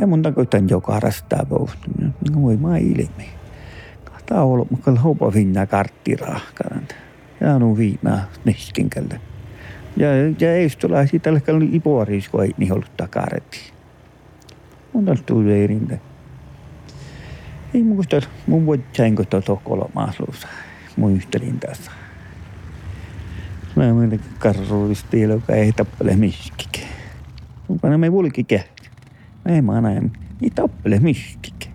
Ja mun takoitan joka rastaa pohtu. Voi mä ilmi. Kahta olla, mutta kyllä hopa finna karttirahkaan. Ja nu viinaa niskinkälle. Ja, ja ei tulla siitä tällä ipuaris, kun ei niin ollut takaretti. Mun on tullut erintä. Ei muista, mun voi tsäinkö tuota kolmaasuussa. Muistelin tässä. Mä menen karruista, joka ei tappele miskike. Mun panna me vulkike. Mä en mä näe, ei tappele miskike.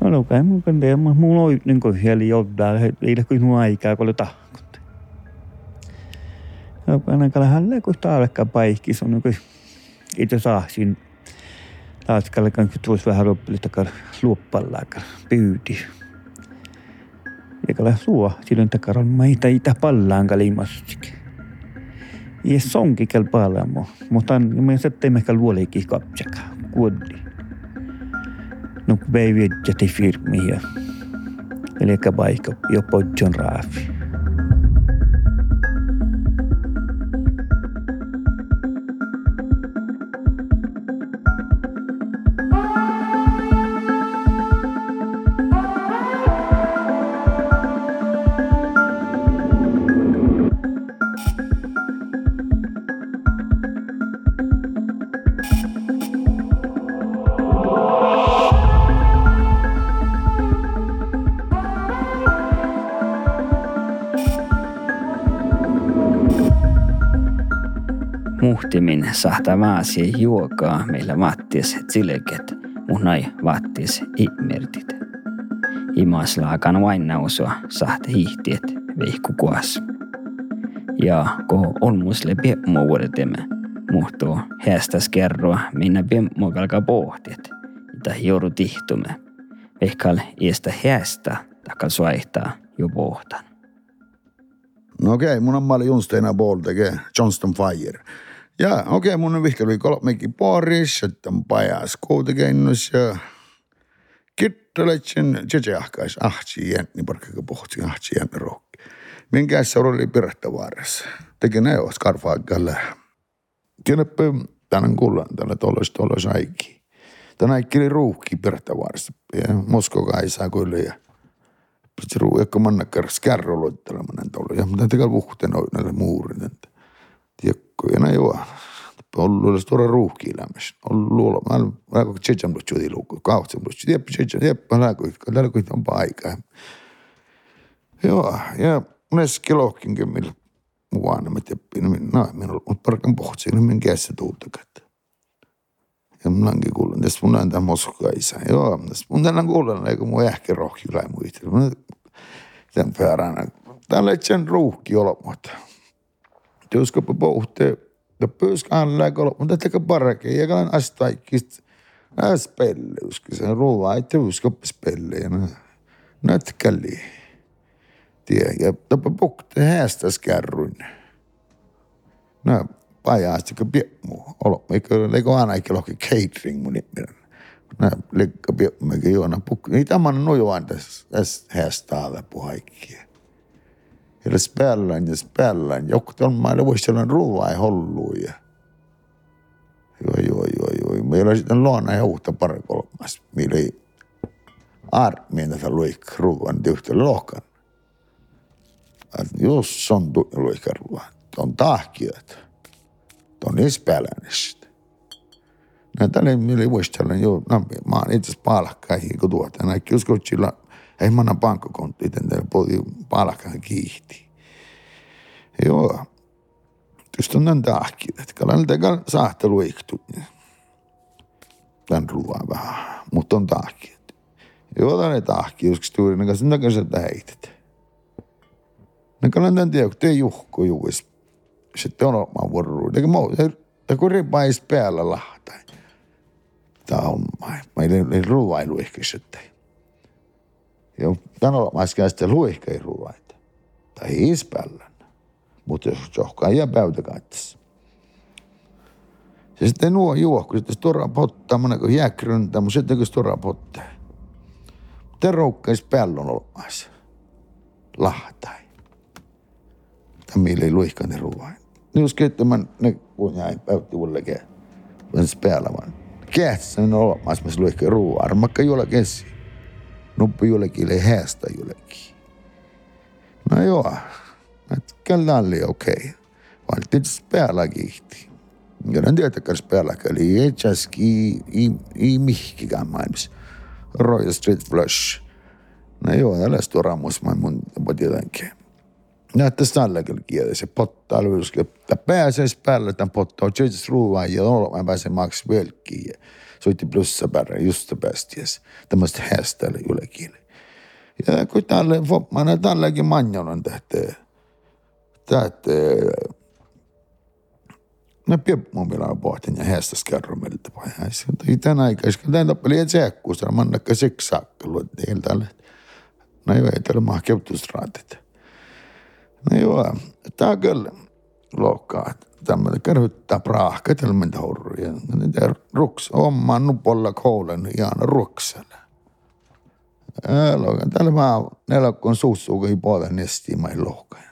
No lukai mun kan tehdä, mulla on niin kuin siellä jotain, ei ole kuin aikaa, kun oli tahkot. No panna kala hällä, kun taavekka paikki, se on niin kuin, itse saa siinä taas kalkan tuossa vähän loppulista luoppallaa pyyti. Ja kala suo, silloin takaron maita itä pallaan kalimastike. Ja sonki kel palamo, mutta me sitten me kal vuolikin kapsaka, kuoddi. No baby jäti firmi ja eli paikka jo podjon raafi. Muhtimin sahta vaasi juokaa meillä vaattis zilket, mun nai vaattis imertit. Imaslaakan vain nausua sahta hiihtiet veihkukuas. Ja ko on musle piemmo vuodetemme, muhtuu heästäs kerroa minä piemmo kalka pohtiet, että joudu tihtumme. Vehkal iestä heästä takal suaihtaa jo pohtan. No okei, okay, mun on malli Junsteina tekee Johnston Fire. Ja okei, okay, mun on vihkeli kolmekin Boris, on pajas kuutekennus ja kitteletsen tsetseahkais ahti jänni, parkkaka pohti ahti jänni rohki. Minkä oli pirrettävaarassa. Teki ne os karfaakalle. Tiedäpä tänään kuullaan tällä tollos tollos aiki. Tänä aikki ruuhki pirrettävaarassa. Ja Moskoka ei saa kyllä ja sitten ruu, joka mannakkar skärro luittelemaan tuolla. Ja mitä tekee vuhten näille muurin. ja jõua olles tore ruuhk hiljem, ollu olema, ma olen praegu tšetšenblutšudi lugu, kaotasin, jep, tšetšen, jep, praegu, praegu noh, on aika. Joo, ja näissä kilohkinkin, millä vanhemmat ja no, minulla on parkan pohti, niin minkä se tuuttakat. Ja mulla onkin kuulen, tässä mun on tämä Moskva isä, joo, tässä mun tänään kuulen, eikö mun ehkä rohki lähe muista. Tämä on vääränä, täällä ei sen ruuhki olemaan. Työskapa pohte. Ja pyyskään läkolo, mutta teka parake. Ja kalan astaikist. Nää spelle, uski se ruuva, ei työskapa spelle. Ja näet kalli. Tie, ja tapa pohte häästäs kärryn. Nää pajaasti, kun piemmu. Olo, eikö, eikö aina eikä lohki catering mun niminen. Nää lekka piemmu, eikä juona pukki. Niitä on nojoan tässä, tässä häästää puhaikkia. Eller spällan ja spällan. Joku on voisi sellainen rullaa holluja. Joo, joo, joo, joo. Meillä sitten luona ja uutta pari kolmas. Meillä ei armien tätä luik ruuan tyhtä lohkan. Jos on luikka ruuan. On tahkiot. On ispälänistä. Näitä oli voisi sellainen, joo, no, mä oon itse palkkaihin, kun tuota. Näin uskon, ei mä annan pankkakontti, joten teillä poti palkan kiihti. Joo. Just on näin tahki, että kalan tekan saattelu iktu. Tän ruoan vähän, mutta on tahki. Joo, tän ei tahki, joskus tuuri, ne kanssa näkö sieltä heitet. Ne kalan tän tiedä, kun te juhko juuis. Sitten on omaa vuororuun. Eikä muu, te kun ripais päällä lahtain. Tää on, mä ei ruoailu ehkä sitten. Ja tanomaiskaan sitten luihka ei ruoaita. Tai ispällän. Mutta jos johkaa ja päytäkaittessa. Ja sitten nuo juokku, sitten stora pottaa, mä näkö jääkryntä, mutta sitten kun stora pottaa. Te roukkais pällon olemassa. Lahtai. Tämä ei luihka ne ruoain. Niin jos keittämään ne kun jäi päytti ullekin. Vaan päällä vaan. Kähtsä minä olemassa, mä luikke ruoaa. Armakka jolla kesi. Nuppu jollekin, ei häästä jollekin. No joo, että kyllä oli okei. Okay. Vaan tietysti päällä kiihti. Ja en tiedä, päällä oli ei chaski, ei, ei mihkikään maailmassa. Royal Street Flush. No joo, älä sitä rammus, mä mun tietenkin. Näyttäisi tälläkin kielessä. Potta alvyyskin. Pääsee päälle tämän potta. On tietysti ruuaa ja olla mä pääsen maks velkkiin. Suti pluss sõber just päästis temast hästi oli ülekin. Ja kui talle vopmane tallegi manjon on tehty. Tähti. No piep mun vielä pohtin ja hästäs kerro miltä pohjaisi. Ei tänä aikaiskaan täällä paljon tsekkuus. Mä annakka siksi saakka luottiin tälle. No joo, ei täällä mahkeutusraatit. No joo, tää on kyllä loukkaa. Ah, Tämmöinen kerhyttää praahka, tämmöinen horruja. Niitä ruks, omaan nupolla koulen ihan ruksella. Täällä mä nelokon suussuukin puolen nestiin mä loukan.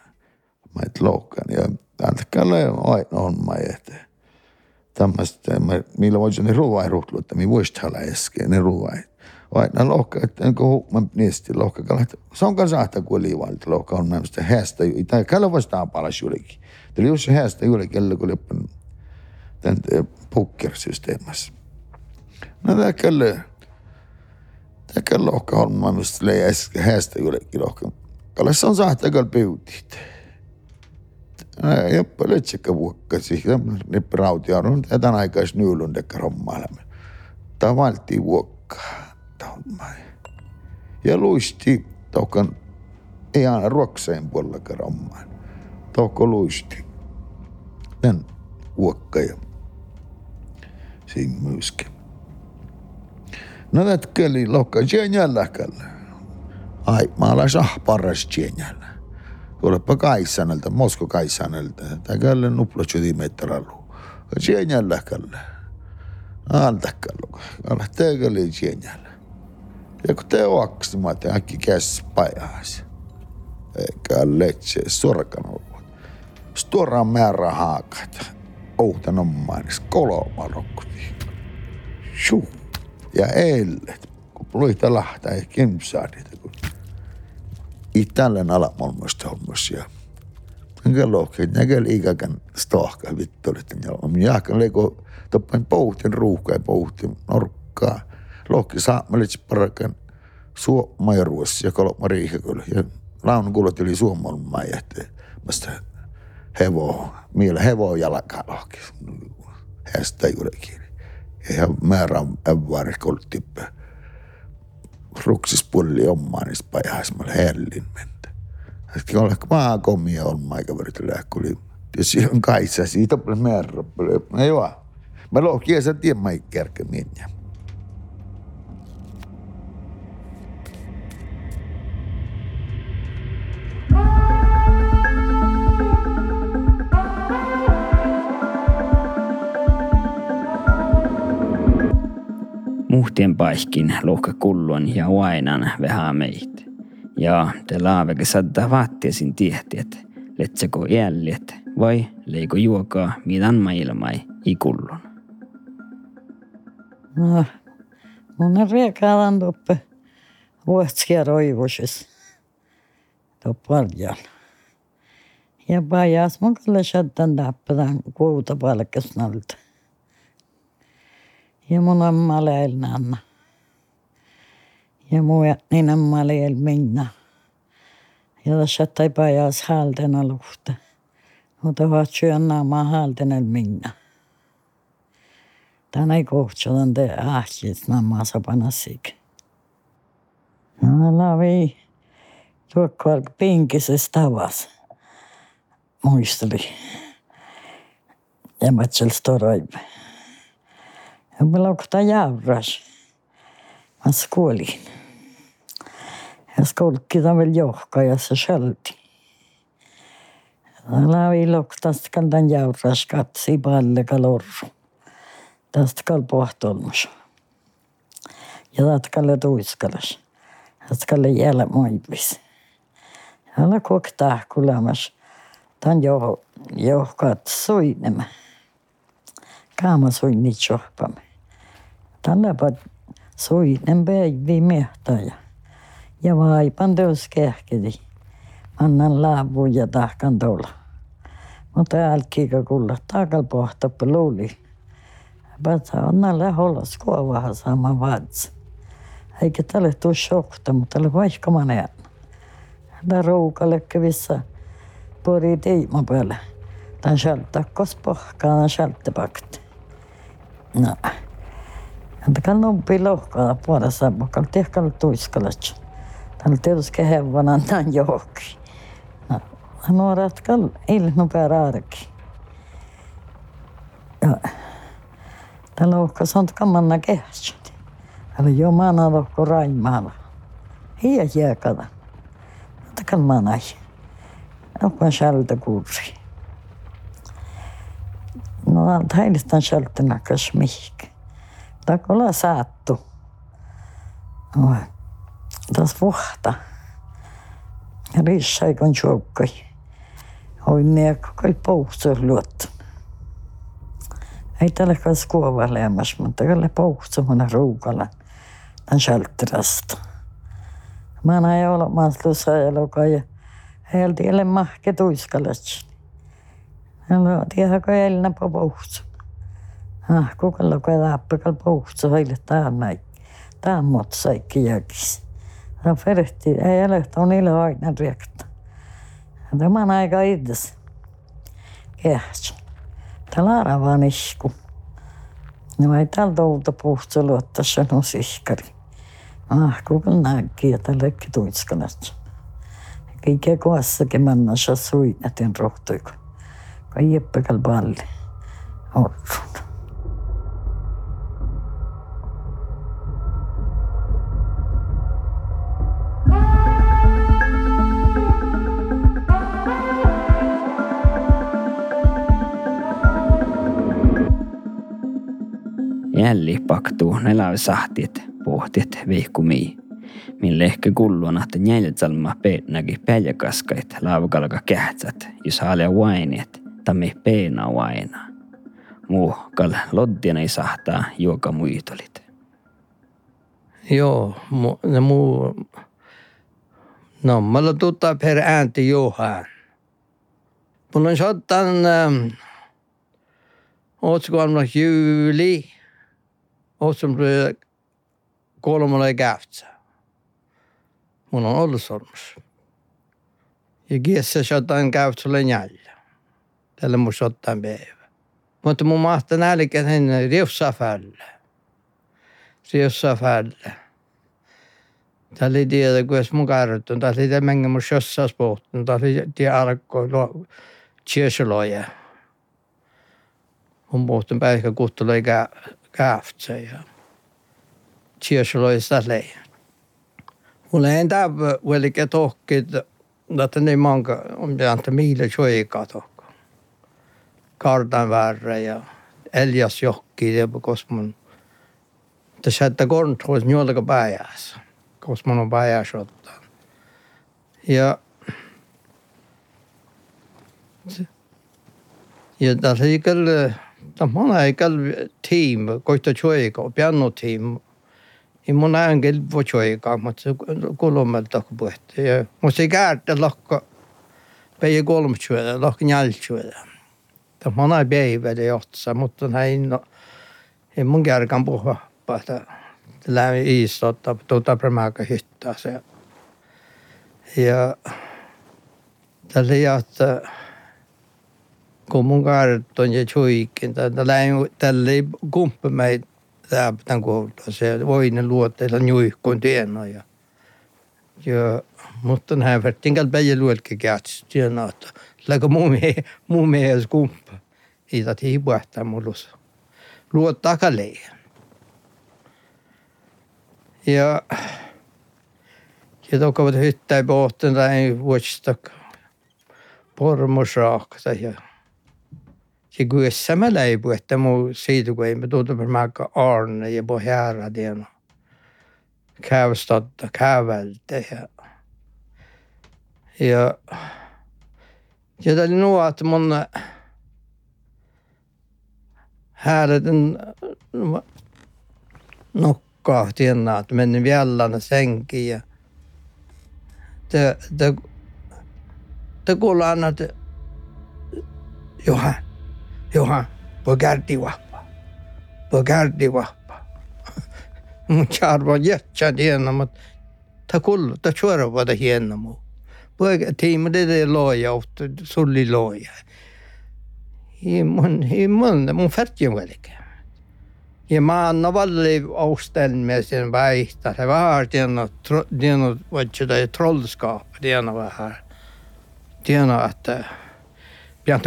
Mä et loukan ja täältä kyllä aina on mä eteen. Tämmöistä, millä voisi ne ruoai ruhtlu, että mi voisi täällä äsken ne ruoai. Aina lohka, että onko mä niesti lohka, se on kanssa ahta kuin liivalta lohka on näistä hästä, tai kyllä vastaan palas juurikin. Eli jos se hästä juurikin, kun loppuun tämän poker-systeemissä. No tämä kyllä, Täkä lohka on mä mistä leijä hästä jollekin lohka. Kalle on sahta kyllä piutit. Joppa lötsekkä vuokkasi. Nippi rautia on etan aikais nyylun dekka rommailemaan. Tää valtii vuokkaa. Ja luisti tokan aina ruokseen puolella rommaan. Toko luisti. ten uokkaja siin müüski. No netkä oli lohka jäljälläkällä. Ai, mä olen sahparras jäljellä. Tuolepa kaisanelta, Mosko kaisanelta. Täkälle nuplotsuti metralu. Jäljälläkällä. Altakällä. Altakällä oli jäljellä. Ja kun te oaks, niin mä ajattelin, äkki käs pajas. Eikä letse sorkanolla. Stora määrä haakat. Outan omainis koloma rokkuti. Shuu ja eilet, kun luita lahtaa ja kimsaadit, kun itällen alamaailmasta hommas ja enkä lohke, näkä liikakan stahka vittu, että on jahkan leiko tappain pouhtin ruuhkaa ja pouhtin norkkaa. Lohki saammalits parakan suomairuus ja kolma riihakul ja launun kuulot yli suomon maijahti. Masta hevo, miele hevo jalkaa lohki. Hästä juurikin ja määrä ävvaari koltippe. Ruksis pulli niistä pajasmalla hellin mentä. Sitten olla maa komia on maikaverit. Ja siihen kaissa siitä on määrä. No joo. Mä loo kiesä tien mai kärkä minä. Muhtien paikkin lohka kullon ja vainan vähän meitä. Ja te laaveke saattaa vaattiasin tiehtiet, letseko jäljet vai leiko juokaa midan mailmai ikullon. No, mun on riekaalan toppe vuotskia roivusis. Topparjan. Ja pajas mun kyllä sattan tappadan kuuta palkkasnalta. ja mul om male el nanna. Ja muijan om male el minna ja tassata ei pajas hääldena luhtõ. Ku tahatsõ annama häälden el minna. Tän ei kohtsadõn tedä ahjit, nammä sabanassiga. No lävi tuukkva'g pingises tavas muistoli ja mõtsõls tuu roiv. Laukta javras. Mä skuolin. Ja skolkita veel johka ja se šaldi. Lavi loktas kaldan javras katsi palle kalorru. Tästä kal pohtolmus. Ja tatkalle tuiskalas. Tatkalle jälle moivis. Älä koktaa kulemas. Tän jo, johkat soinema. Kaama soin niitä johpamme. Tällä soinen päivi mehtä ja, vaipan teos kähkedi. Annan laavu ja tahkan tulla. Mutta älkikä kulla takal pohtappa luuli. Päätä on näillä holos kuovahan sama vaatsi. Eikä tälle tuu shokta, mutta tälle vaikka mä näen. Tää roukalle kävissä pori teima päälle. Tän sieltä kos pohkaa, tän sieltä pakti. No. Anta kan noppi lohkaa puolessa, mutta tehkalla tuiskalat. Tän tietysti kehevana tän johonkin. No, nuoret kall ilnu pääraarki. Ja täällä lohka sont kamanna kehässä. Täällä jo maana lohko raimaalla. Hiä jääkada. Mutta kan manai. Onko sieltä kuursi. No, täilistan sieltä näkös mihkä. Takola saattu. No, tas vuhta. Rissai kun tjoukkai. Oi niekko kai pouhtu luottu. Ei tällä kas kuova lämmäs, mutta kyllä pouhtu mun ruukalla. Tän sältterästä. Mä näin olemassa elokaa ja heiltä ei ole mahke tuiskalat. No, tiedäkö elina på pouhtu. Ah, kogella pelappa puusta hoille taannaik. Taammot saikki jäkis. No perehti ei ole, että on ilo aina riekta. Tämän aika ides. Kehtsä. Täällä aravaan isku. No ei täällä touta puusta luottaa sanon sihkari. Ah, kogella näkki ja täällä lekki tuitskanat. Kaikkea koassakin mannassa suinnatin rohtuiku. Kai jeppäkäl palli. Orruun. Jälli paktuu neläysahtiet pohtiet vihkumii. Min lehke kulluna, että njäljalma peenäki päljäkaskait laavakalka kähtsät, jos halia vainiet, tammi peena vaina. Muu kal loddien ei sahtaa juoka muitolit. Joo, mu, ne muu... No, mulla tuttaa per äänti Johan. Mun on sottan ähm, otsikolla juli, otsum kolmalle käyhtsä. Mun on ollut sormus. Ja kiessä sottan käytsälle jäljä. Tällä mun sottan päivä. Mutta mun mahtaa nälkä sinne riussafälle. Riussafälle. Tällä ei tiedä, kun mun kartun. Tällä ei tiedä, mun sjössas pohtin. Tällä ei tiedä, alkoi tiesuloja. Mun pohtin päivä kuttuloi käyhtsä ja tiesuloja tällä Mulla ei enää välike tohkit, että ne manka on pianta miille joikaa tohko. Kartan värre ja Elias johki ja kos mun. Tässä että kontrollis njolka pääjässä, kos mun on pääjässä ottaa. Ja ja tässä ei kyllä, tämä ei kyllä team, koita joikaa, piano team, i mun ängel voi choika, mutta se kolmelta puhuttu. Ja mun se käärtä lakka päivä kolme chuoda, lakka njäl chuoda. Tämä mun ei päivä johtaa, mutta näin no, ei mun kärkän puhua, että lämmin iistottaa, tuota premäkä hyttää se. Ja tällä jahtaa, kun mun karton ja chuikin, tällä ei kumppi meitä tämän kohdalla. Se voinen luotteella nyuihkoin tienoa. Ja, ja, mutta näin vertin käl päijä luelke kätsi tienoa, että läkö muu mie, muu mies kumppa. Ei tätä ei puhtaa mullus. Luot takaleen. Ja ja tokkavat hyttää pohtin tai vuosistak pormosaakta ja ja kuessa mä leipu, että mu siitä kun ei me tuota määkä Arne ja på häradien käystatta kävelte ja ja ja tämä oli nuo, että mun hääreten nokkaa tienaa, että meni vielä senkin ja te, te, te kuullaan, että Johan, Johan, voi kärti vahva, voi kärti vahva. Mun charva jätsä tienaa, mutta ta kullu, ta chuora vada hienna muu. Voi tiima det är loja, sulli loja. I mun, i mun, mun färtjön välike. Ja mä annan valli avställning sen vaihtaa. Se var tiena, tiena, vad det är trollskap, tiena var här.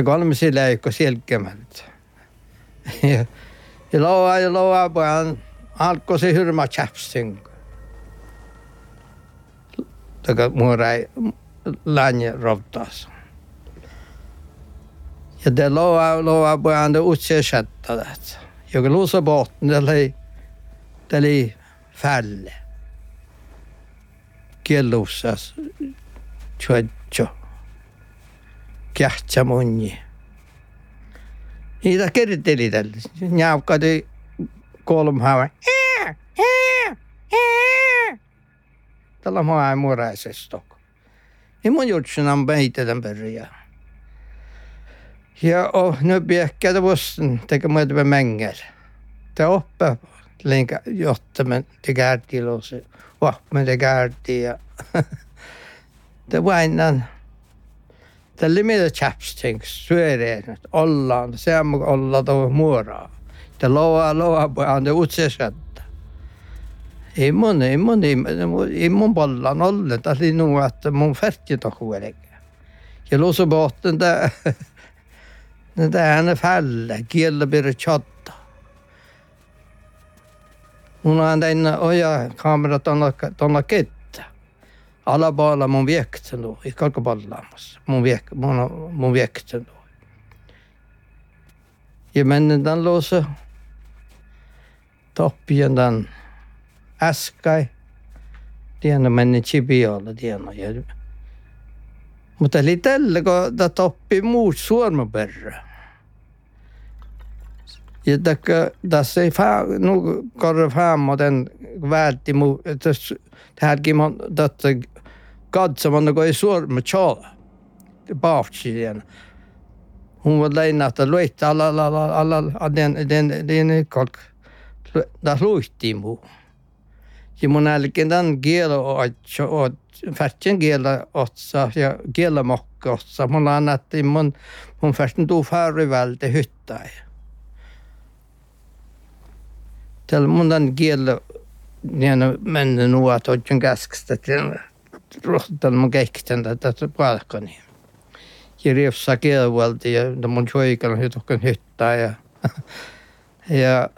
Kolme sillä ei ole selkeämältä. Ja, ja ja loa pojan alkoi se hyrmä chapsing. Taka muorai länge rovtas. Ja det loa loa pojan det utse sätta det. Jag låsa botten det li det li fälle. Kiellusas. Tjötjö kähtsä monni. Niitä kerteli tälle. Njaukkati kolmhaavan. Tällä mä ei muuraisesta. Ja mun jutsin on meitä tämän perään. Ja oh, nu bjäkkade vuosten teka med mängel. Det uppe länka jotta men det gärti låse. Va, men det gärti ja. Tällä mitä chapsticks syödään, ollaan, se on olla tuo muoraa. Te loa loa on te utsesetta. Ei mun, ei mun, ei mun pallan olle, tämä oli nu että mun färti tohu elikkä. Ja luossa botten tää, tää ääne fälle, kiellä pyrä chatta. Mun on tänne oja kamera tonna, tonna kettä alabaalla mun då, i kalkaballaamassa. Mun, viek, mun, mun viekten då. Ja menen tämän luossa toppien tämän äskai. Tiedän, menen chibiolla, tiedän. Ja, mutta eli tällä, kun tämä toppi muut suormaperä. Ja tässä ei nu korre fäämma den vältti mu, tässä tähänkin on tätä katsomaan, kun ei suorma tjala. Bahtsi den. Hon var läinä, att luitte alla, alla, alla, alla, den, den, den, kalk, da luitti mu. Ja mun älkeen tämän kielo on, färtsen kielo otsa ja kielo mokka otsa. Mun annettiin mun, mun färten tuu färri vältä hyttää. Tällä mun tämän kielo, niin mennä nuot, on käskistä, rohtan mun keikten tätä palkani. Ja riepsa kielvalti ja mun joikan hytukkan hyttää ja, ja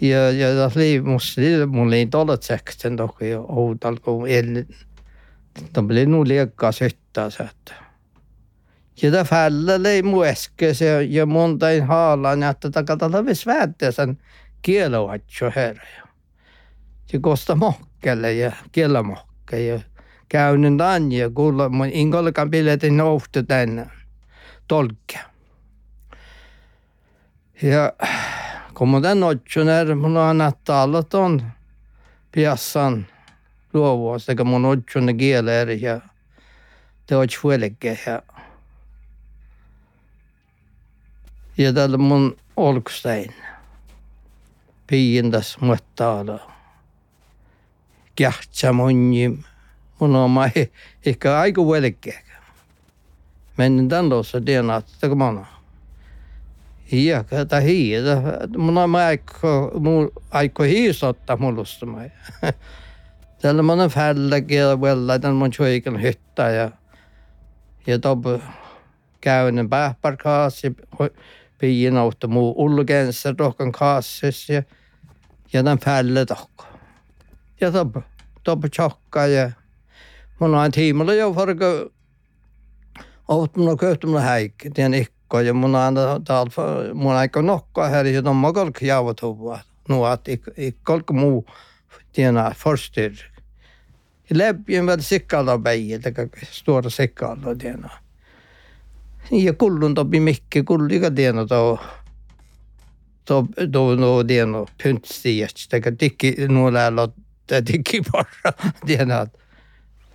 ja, ja das liv musta mulla ei tollet sekten toki ja outal kun el de blev nog leka sytta så att ja det faller lei mueskes ja, ja monta ei haalan että takata vis väätte sen kieloatjo herra. Ja kosta mokkelle ja kielamokke ja käynyt tänne ja kuulla mun inkolkan piletin nouhtu tänne. Tolkke. Ja kun mun tän är mun on annat alla ton piassan luovuus, eikä mun otsun kieleer ja te ots fuelike ja ja tällä mun olkstein. Piindas muottaala kiahtsa monni mun oma ehkä aika velkeä. Men den den att det kommer Ja, kata hiida. Mun on aika, mun aika hiisotta mulusta mai. Tällä mun on fällä kielä vella, tämän mun choikan hyttä ja ja tob käynen pähpar kaasi, piin auto muu ulgensa tohkan kaasis ja ja tämän fällä tohka. Ja tob tob chokka ja mun on tiimalla jo farka Ootmuna köyhtymllä häikki, tien ikko, ja mun on täältä, mun aika nokkaa här, ja de jaavat huvaa. Nu att kolk muu tiena förstyr. Läppien väl sikkalla päijä, teka stora sikkalla tiena. Ja kullun topi mikki, kulli ka tiena tau då då då det är något pyntstiet. Det kan tycka nog lära det tycka bara det är att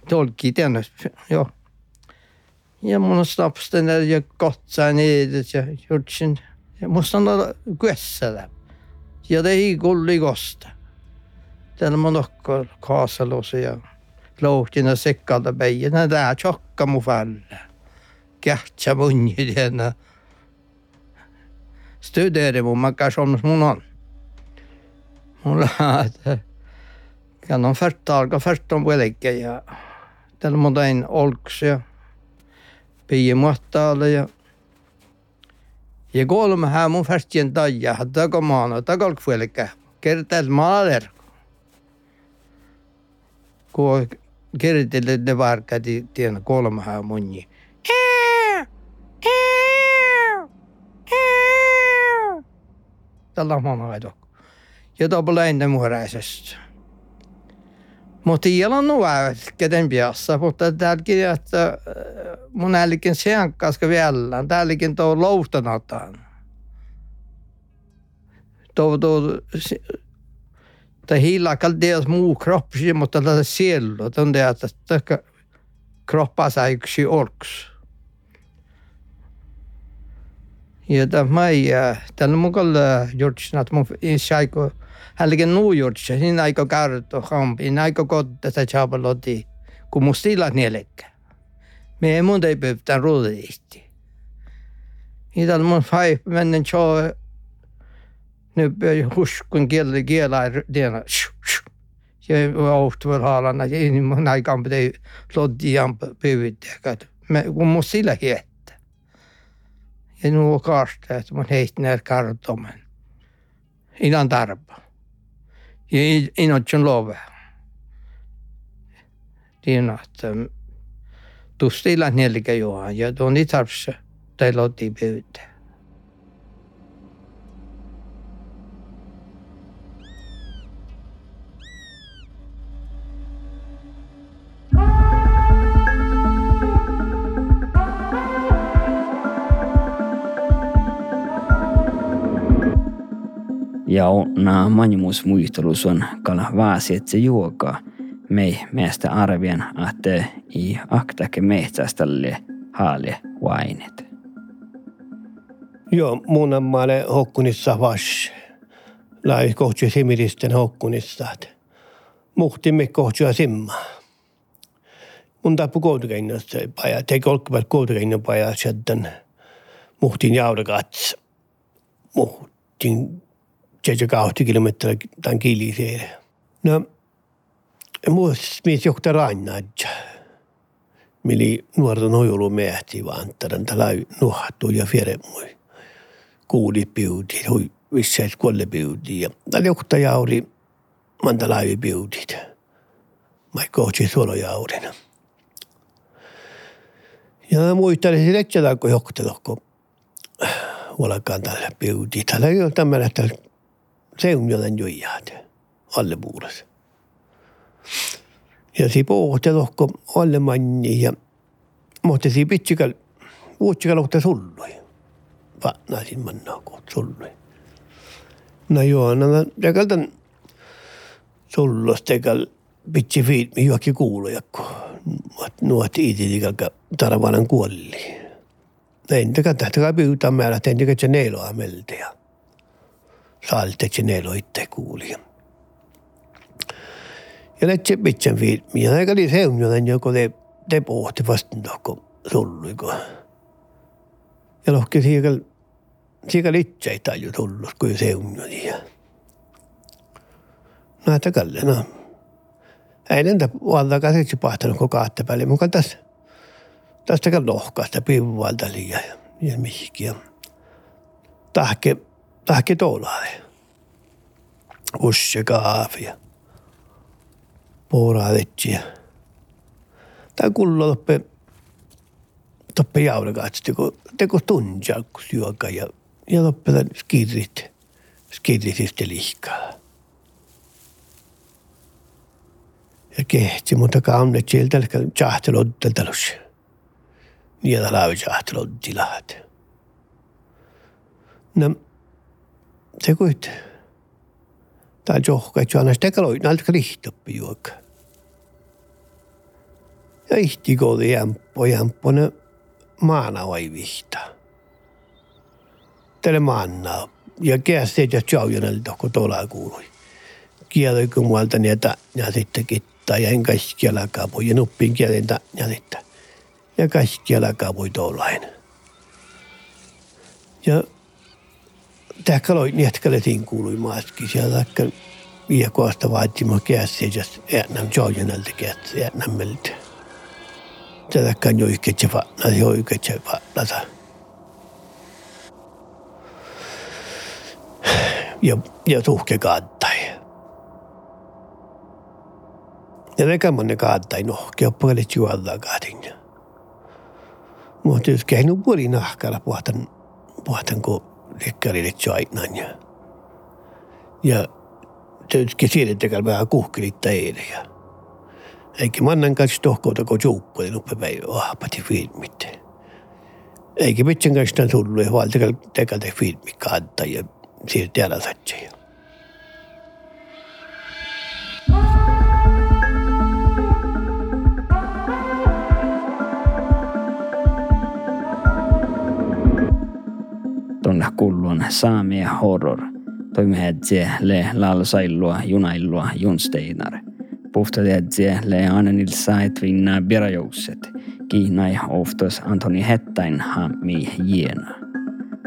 tolki den ja. Ja mun snaps den där jag gott så ner det jag gjort sin. Jag måste nå guessa det. Ja det är gullig gosta. Den man också kasalo så ja. Louhtina sekkalta päijänä tää chokka mu falle. Kähtsä munni tienä. Studeeri mun makka sommas mun on. Mulla että kan on färtalka färton puolikka ja tällä mun tain olks ja piiä muottaalle ja ja kolme hää mun färtien taja hadda komana takalk puolikka kertaa maaler. Kun kertille ne varkati tien kolme hää munni. Tällä mun aito. Ja topla ennen muoräisestä mutta ei ole nuo keten piassa, mutta täälläkin, että äh, mun ällikin seankkaska vielä, täälläkin tuo loustanataan. Tuo, tuo, det hela kan deras muu kroppsi, mutta tätä sielu, tuntuu, että täkä kroppa saa yksi orks. Ja tämä ei, tällä mukalla juurtsina, että mun isaiku, haligi nuujurtse sinna ikka kaartu hambi ikka kotta chapalotti kun mustilla nielekkä me ei muuta ei pöy tämän ruudiisti ital mun fai mennen cho nu huskun kieli kiela diena. se ohtuvel haalana ei mun aikaan pitää loddian pyyvittää kun mustilla hiet ja nuo kaarteet, mun heitti näitä kartomen. Innan tarpa. Inotjon love. Tiedän, että tustilla neljä joa ja tuon itarpsa tai lotti pyytää. Ja na manjumus muistelus on kala vaasi, että se juokaa. Me meistä arvien, että i aktake metsäställe haale vainet. Joo, mun ammaale hokkunissa vas. Lai kohtia simiristen hokkunissa. Muhtimme kohtia simma. Mun tappu koulukäinnössä paja. Teki olkkivat koulukäinnön paja sieltä. Muhtin jaudakats. Muhtin 7-8 kilometriä tämän kiliseen. No, muus mies johtaa rannadja. Mili nuorten hojulu mehti vaan tämän tällä nuhattu ja fiere mui. Kuuli piuti, hui visseet kuolle piuti. Ja tällä johtaa jauri mantalaivi piutit. Mä kohti suolojaurina. Ja muistan, että se kun johtaa, kun ollaan tällä piuti. Tällä ei ole tämmöinen, että se on jotain joijaat alle puolessa. Ja si pohti lohko alle manni ja mutta si pitsikal vuotsikal ohta sullui. Vatnaisin mannaa kohta sullui. No joo, no tekaltan sullos tekal pitsi fiilmi juokki kuulujakko. Nuot iititikalka tarvanan kuolli. Näin tekalta tähtäkää pyytää määrä, tein tekalta neiloa melteä saalte nelo itse kuuli. Ja ne tsepitsen filmi. Ja ne oli seunjonen, joko te, te pohti vasta kun sulluiko. Ja lohki siikal, siikal itse ei taju tullut, kun seunjoni. No, että kalle, no. Ei nentä valta käsitsi pahtanut koko kahta päälle, mukaan tässä. Tästä kan lohkaista pivuvalta liian ja, ja mihinkin. Tahke tahke toolaare. Usse kaafia. Pooraavetsia. Tää kullo toppe toppe jaurakaatsi, kun teko tunjalkus juoka ja, ja toppe tämän skirrit, skirritistä lihkaa. Ja kehti, mutta kaunnet sieltä, tjahtelodda talus. Niitä laavi tjahteloddi lahat. Se kuit. Tää johka, että aina sitä kaloi, näiltä lihtoppi juokka. Ja ihti koodi jämppo, jämppo, ne maana vai vihta. Tälle maana. Ja käsi ja tjaujanelta, kun tuolla kuului. Kieloi kun muualta niitä, ja sitten kittaa, ja en kaikkialla kaapui, ja nuppin kielen ja sitten. Ja kaikkialla kaapui tuollainen. Ja tämä kaloi nietkälle tiin kuului maatkin siellä, että ja koasta vaatimaan käsiä, ja äänäm jojenalta käsiä, äänämmeltä. Tätä kan jo ikke tse vatna, jo ikke tse vatna. Ja, ja tuhke kaattai. Ja rekämänne kaattai nohkea puolet juolta kaatin. Mutta jos käy puoli nahkalla puhtan, puhtan kun vekkarilitso aitnan ja, ja töytki siirretekään vähän kuhkilitta eilen ja eikä mannan kanssa tohkouta kun juukku oli nuppepäivä vahvati filmit. Eikä pitsen kanssa tullut ja valtakal tekalta filmikka antaa ja siirti alasatseja. Kullun saamia horror. Toimihetsie le lalsailua junailua junsteinar. Puhtatietsie le anenilsa et vinna birajoukset. Kiinai oftos Antoni Hettäin hammi jiena.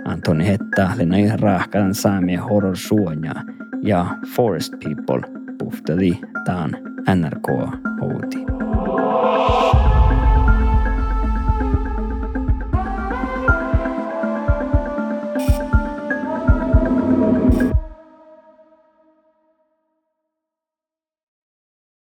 Antoni Hetta le näin rahkan saamia horror suoja ja Forest People puhtadi taan NRK outi.